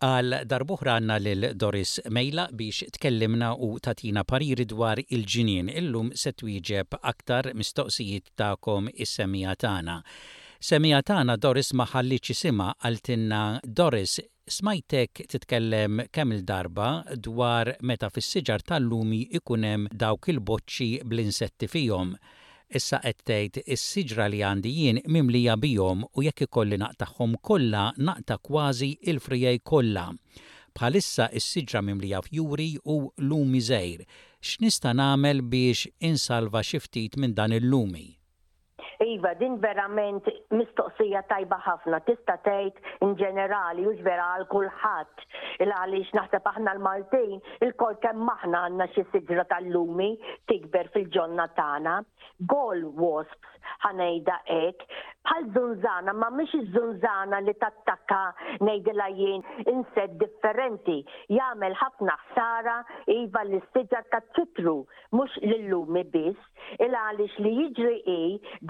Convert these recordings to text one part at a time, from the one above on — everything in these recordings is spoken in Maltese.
Għal darb'oħra għandna lil Doris Mejlaq biex tkellimna u tagħtina pariri dwar il-ġnien. Illum se twieġeb aktar mistoqsijiet tagħkom is-semmiegħa tagħna. Semmiegħa tagħna Doris ma ħallietx isimha qaltilna, Doris, smajtek titkellem kemm-il darba dwar meta fis-siġar tal-lumi jkun hemm dawk il-boċċi bl-insetti fihom. Issa qed tgħid, Is-siġra li għandi jien mimlija bihom u jekk ikolli naqtagħhom kollha naqta' kważi l-friegħi kollha. Bħalissa s-siġra mimlija fjuri u lumi żgħir. X'nista' nagħmel biex insalva xi ftit minn dan il-lumi? Iva, din verament mistoqsija tajba ħafna. Tista' tgħid in ġenerali, hux vera għal kulħadd. Il għaliex naħseb aħna l-Maltin il-kol kemm aħna għandna xi siġra tal-lumi tikber fil-ġonna tagħna. Gall wasps ħanejda hekk, bħal zunzana ma mhix iż-żunzana li tattakka ngħidilha jien insett differenti. Jagħmel ħafna ħsara iva lis-siġar taċ-ċitru mhux lil-lumi biss. Il għaliex li jiġri hi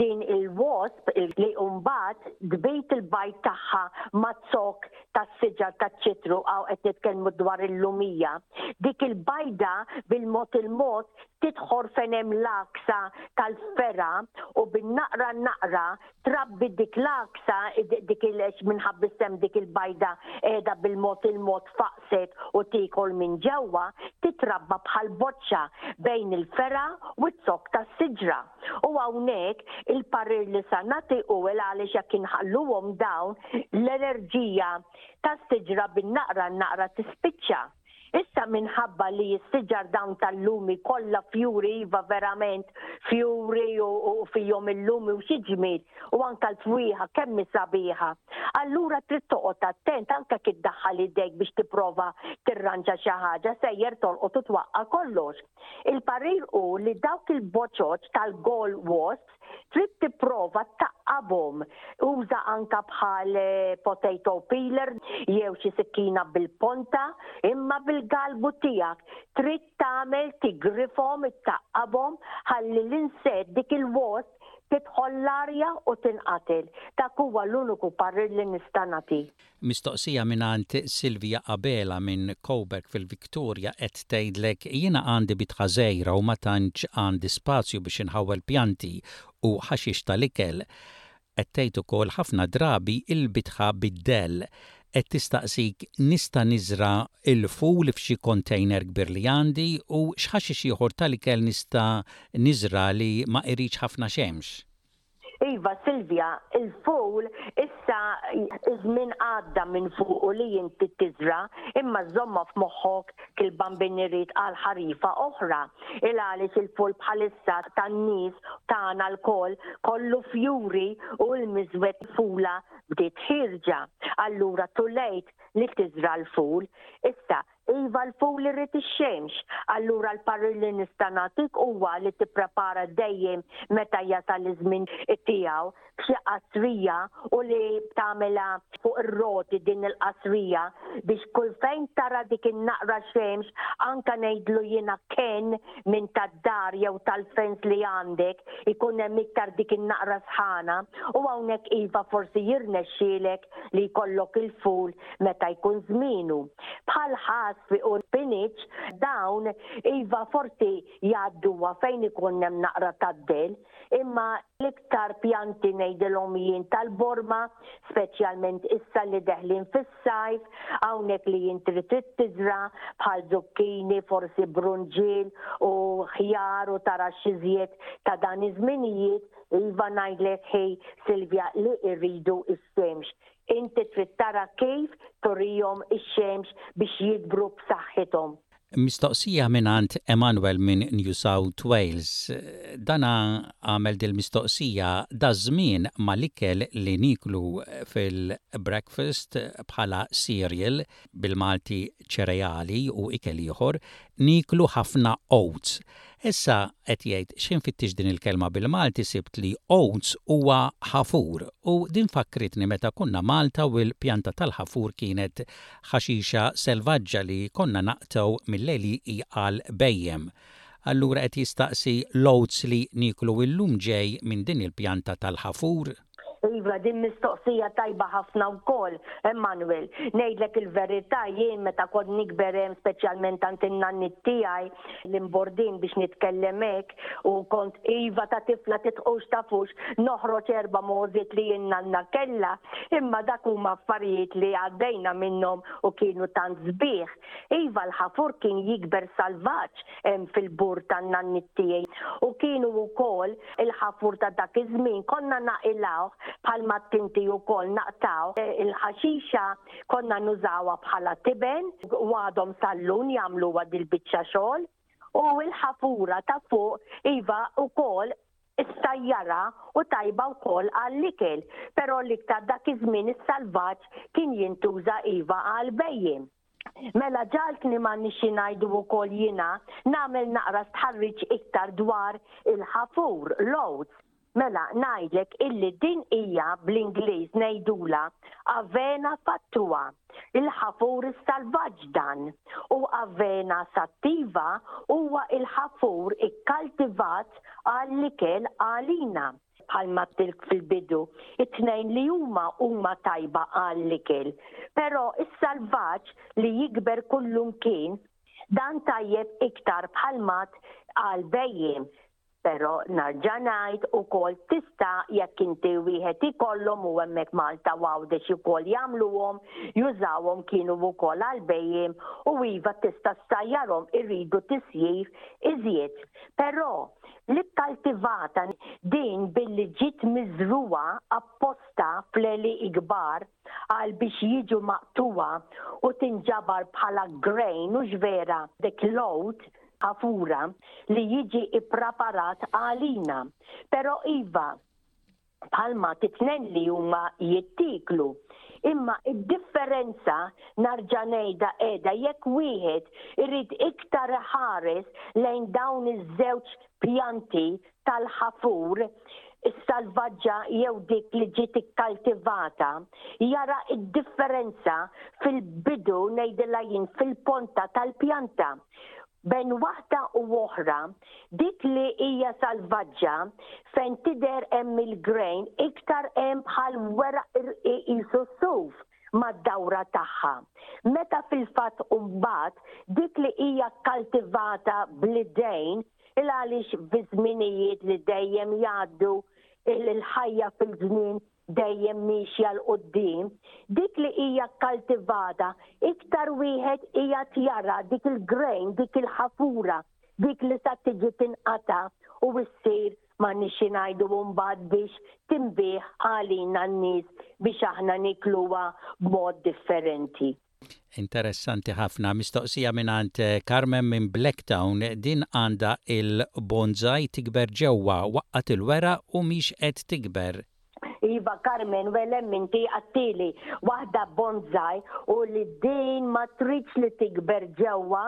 din il-wasp li mbagħad tbid il-bajd tagħha maz-zokk tas-siġar taċ-ċitru hawn qed nitkellmu dwar il-lumija. Dik il-bajda bil-mod il-mod tidħol fejn hemm l-għaksa tal-fergħa u bin-naqra n-naqra Trabbi dik l-għaksa, dik il minħabbiż hemm dik il-bajda qiegħda bil-mod il-mod faqset u tiekol minn ġewwa, titrabba bħal boċċa bejn il-fergħa u t-zokk tas-siġra. U hawnhekk, il-parir li sa nagħti hu il għaliex jekk inħalluhom dawn, l-enerġija tas-siġra bin-naqra n-naqra tispiċċa. Issa minħabba li s-siġar dawn tal-lumi kollha fjuri iva verament fjuri u fihom il-lumi u xi ġmiel u anke l-fwieħa kemm hi sabiħa. Allura trid toqgħod attent anke kif ddaħħal idejk biex tipprova tirranġa xi ħaġa sejjer tolqot u twaqqa' kollox. Il-parir hu li dawk il-boċoċ tal-gall wasps ġust. Trid tipprova tgħaqqabhom. Uża anke bħal potato peeler jew xi sikkina bil-ponta, imma bil-galbu tiegħek. Trid tagħmel tigrifhom, tgħaqqabhom ħalli l-insett, dik il-wasp, tidħol l-arja u tinqatel. Dak huwa l-uniku parir li nista' nagħti. Mistoqsija mingħand Sylvia Abela minn Coburg fil-Victoria qed tgħidlek, Jiena għandi bit ħażejra u ma tantx għandi spazju biex inħawwel pjanti u ħaxix tal-ikel. Qed tgħid ukoll ħafna drabi l-bitħa biddel. Qed tistaqsik nista' niżra' l-ful f'xi kontejner kbir li għandi u x'ħaxix ieħor tal-ikel nista' niżra' li ma iridx ħafna xemx. Iva Silvia, il-fowl issa iż-żmien għadda minn fuqu li inti tiżra' imma żommha f'moħħok kil Bambin irid għal ħarifa oħra. Il għaliex il-fowl bħalissa tan-nies tagħna lkoll kollu fjuri u l-miżwed il-fula bdiet ħierġa. Allura too late li tiżra' l-fowl. Issa Iva, l-fowl irid ix-xemx. Allura l-parir li nista' nagħtik huwa li tipprepara dejjem meta jasal iż-żmien tiegħu f'xi qasrija u li tagħmilha fuq ir-roti din il-qasrija biex kull fejn tara dik in-naqra xemx, anke ngħidlu jiena kenn minn tad-dar jew tal-fence li għandek, ikun hemm iktar dik in-naqra sħana u hawnhekk iva forsi jirnexxielek li jkollok il-fowl meta jkun żmienu. Bħal ħaswi u l-piniċ dawn iva forsi jgħadduha fejn ikun hemm naqra ta' dell, imma l-iktar pjanti ngħidilhom jien tal-borma, speċjalment issa li deħlin fis-sajf, hawnhekk li inti trid tiżra' bħal zukkini, forsi brunġiel u ħjar u tara x'iżjed ta' dan iż-żminijiet, iva ngħidlek ħi Silvia li rridu xemx, inti trid tara kif turihom ix-xemx biex jikbru b'saħħithom. Mistoqsija mingħand Emmanuel minn New South Wales. Dan għamel dil-mistoqsija daż-żmien mal-ikel li nieklu fil-breakfast bħala cereal. bil-Malti ċereali u ikel ieħor, nieklu ħafna oats. Issa, qed jgħid, x'ħin fittix din il-kelma bil-Malti sibt li oats huwa ħafur u din fakkritni meta kunna Malta u l-pjanta tal-ħafur kienet ħaxixa selvaġġa li konna naqtgħu mill-għelieqi għal bhejjem. Allura qed jistaqsi l-oats li nieklu illum ġej minn din il-pjanta tal-ħafur? Iva, din mistoqsija tajba ħafna wkoll, Emmanuel. Ngħidlek il-verità, jien meta kont nikber hemm speċjalment għand in-nanniet tiegħi, l-imbordin biex nitkellem hekk, u kont, iva, ta' tifla tidħux taf hux, noħroġ erba' mogħżiet li n-nanna kellha, imma dak huma affarijiet li għaddejna minnhom u kienu tant sbieħ. Iva, l-ħafur kien jikber salvaġġ hemm fil-bur tan-nanniet tiegħi u kienu wkoll il-ħafur ta' dak iż-żmien konna naqilgħuh bħalma t-tinti wkoll naqtgħu, il-ħaxixa konna nużawha bħala tiben u għadhom sal-lum jagħmluha dil-biċċa xogħol. U l-ħafura ta' fuq, iva, ukoll is-sajjara u tajba wkoll għall-ikel, però l-iktar dak iż-żmien is-salvaġġ kien jintuża, iva, għall-bhejjem. Mela ġagħaltni ma' nixi ngħidu wkoll jiena, nagħmel naqra stħarriġ iktar dwar il-ħafur, l-oats. Mela ngħidlek illi din hija bl-Ingliż ngħidulha Avena fattua, il-ħafur is-salvaġġ dan, u Avena sativa huwa l-ħafur ikkaltivat għall-ikel għalina. Bħalma għedtilk fil-bidu, it-tnejn li huma huma tajba għall-ikel, però s-salvaġġ li jikber kullimkien, dan tajjeb iktar bħalma għedt għall-bhejjiem, Però narġa' ngħid ukoll tista' jekk inti wieħed ikollhom u hemmhekk Malta u Għawdex ukoll jagħmluhom, jużawhom kienu ukoll għall-bhejjiem u iva tista' ssajjarhom iridu tisjir iżjed. Però l-ikkaltivata din billi ġiet miżrugħa apposta fl-għelieqi kbar, Qal biex jiġu maqtugħa u tinġabar bħala grain hux vera dik l-għud ħafura li jiġi ippraparat għalina. Però iva bħalma t-tnejn li huma jittieklu. Imma id-differenza narġa' ngħidha qiegħda jekk wieħed irid iktar iħares lejn dawn iż-żewġ pjanti tal-ħafur, is-salvaġġa jew dik li ġiet ikkaltivata, jara d-differenza fil-bidu ngħidilha jien fil-ponta tal-pjanta bejn waħda u oħra. Dik li hija salvaġġa fejn tidher hemm il-grain iktar hemm bħal weraq irqi qisu s-suf mad-dawra tagħha. Meta fil-fatt imbagħad dik li hija kkaltivata bl-idejn Il għaliex fi żminijiet li dejjem jgħaddu il-ħajja fil-ġnien dejjem miexja 'l quddiem, dik li hija kkaltivata iktar wieħed qiegħed jara dik il-grain, dik il-ħafura, dik li sa tiġi tinqata' u ssir ma nix xi ngħidu mbagħad biex tinbiegħ għalina n-nies biex aħna nikluha b'mod differenti. Interessanti ħafna. Mistoqsija mingħand Carmen minn Blacktown, din għandha il-bonsai tikber ġewwa, waqqgħet il-weraq u mhix qed tikber. Iva Carmen well hemm inti għadtili waħda bonsai u li din ma tridx li tikber ġewwa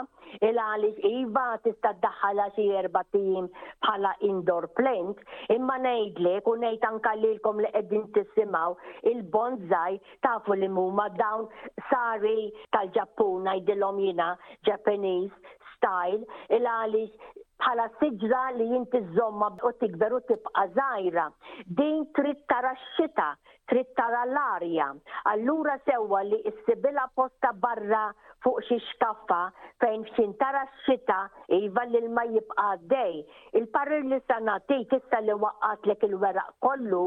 il għaliex iva tista' ddaħħalha xi erba' ijiem bħala indoor plant imma ngħidlek u ngħid anke lilkom li qegħdin tisimgħu il-bonsai tafu li muma dawn sari tal-Ġappun ngħidilhom jiena Japanese style il għaliex bħala siġra li inti żżommha u tikber u tibqa' żgħira. Din trid tara x-xita, trid tara l-arja. Allura sewwa li issibilha postha barra fuq xi xkaffa fejn x'intara x-xita iva l-ilma jibqa' għaddej Il-parir li sa nagħtik issa li waqqagħtlek il-weraq kollu,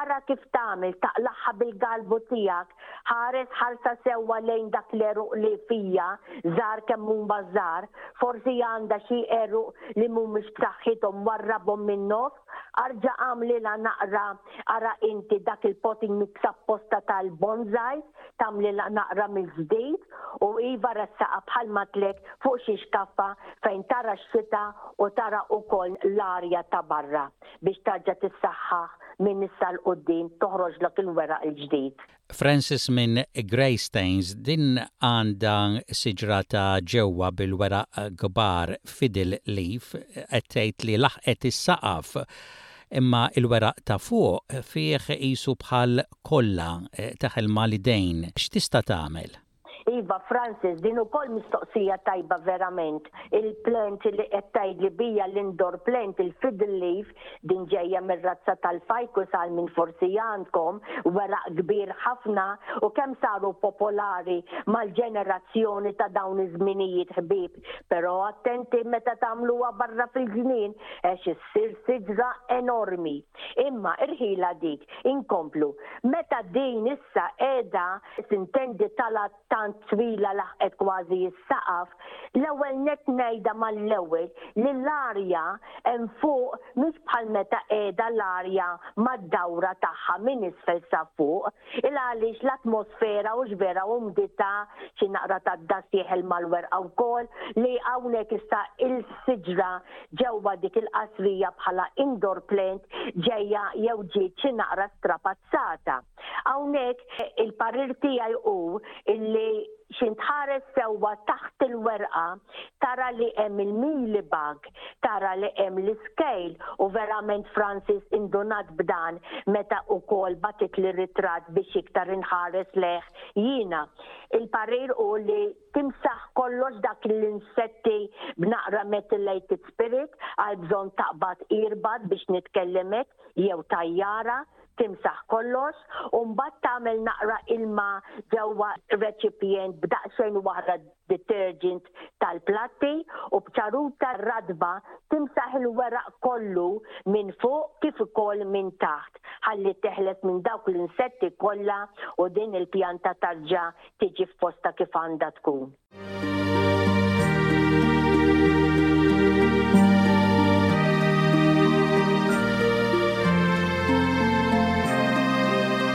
ara kif tagħmel, taqlagħha bil-galbu tiegħek, ħares ħarsa sewwa lejn dak l-għeruq li fija, żgħar kemm huma żgħar, forsi għandha xi għeruq li mhumiex b'saħħithom warrabhom min-nofs, arġa' agħmlilha naqra, ara inti dak il-potting mix apposta tal-bonsai, tagħmli naqra mill-ġdid u iva ressaqha bħal ma tlek fuq xi xkaffa fejn tara x-xita u tara ukoll l-arja ta' barra biex tarġa' tissaħħaħ minn issa 'l quddiem toħroġlok il-weraq il-ġdid. Francis minn Greystanes, Din għandha siġra ta' ġewwa bil-weraq kbar, fiddle leaf, qed tgħid li laħqet is-saqaf. Imma il-weraq ta' fuq fih qisu bħal kolla ta' ħelma l-idejn. X'tista' tagħmel? Iva Francis, din ukoll mistoqsija tajba verament. Il-plant li qed tgħidli bija l-indoor plant, il-fiddle leaf, din ġejja mir-razza tal-ficus għal min forsi għandkom, weraq kbir ħafna u kemm saru popolari mal-ġenerazzjoni ta' dawn iż-żminijiet ħbieb. Però attenti meta tagħmluha barra fil-ġnien għax ssir siġra enormi. Imma irħilha dik. Inkomplu. Meta din issa qiegħda tintendi tala tant twila laħqet kważi s-saqaf, l-ewwel nett ngħidha mal-ewwel li l-arja hemm fuq mhix bħal meta qiegħda l-arja mad-dawra tagħha minn isfel sa fuq. Il-għaliex l-atmosfera hux vera humdità xi naqra tad-dust jeħel mal-werqa wkoll li hawnhekk issa il-siġra ġewwa dik il-qasrija bħala indoor plant ġejja jew ġiet xi naqra strapazzata. Hawnhekk il-parir tiegħi hu illi xintħares sewwa taħt il-werqa, tara li hemm il-mealy bug, tara li hemm l-iscale u verament Francis indunat b'dan meta ukoll bagħtitli ritratt biex iktar inħares lejh jiena. Il-parir hu li timsaħ kollox dak l-insetti b'naqra methylated spirit għal bżonn taqbad earbud biex nitkellem hekk jew tajjara, timsaħ kollox u mbagħad tagħmel naqra ilma ġewwa reċipjent b'daqsxejn waħda detergent tal-platti u b'ċaruta ratba timsaħ il-weraq kollu minn fuq kif ukoll minn taħt ħalli teħles minn dawk l-insetti kollha u din il-pjanta tarġa' tiġi f'postha kif għandha tkun.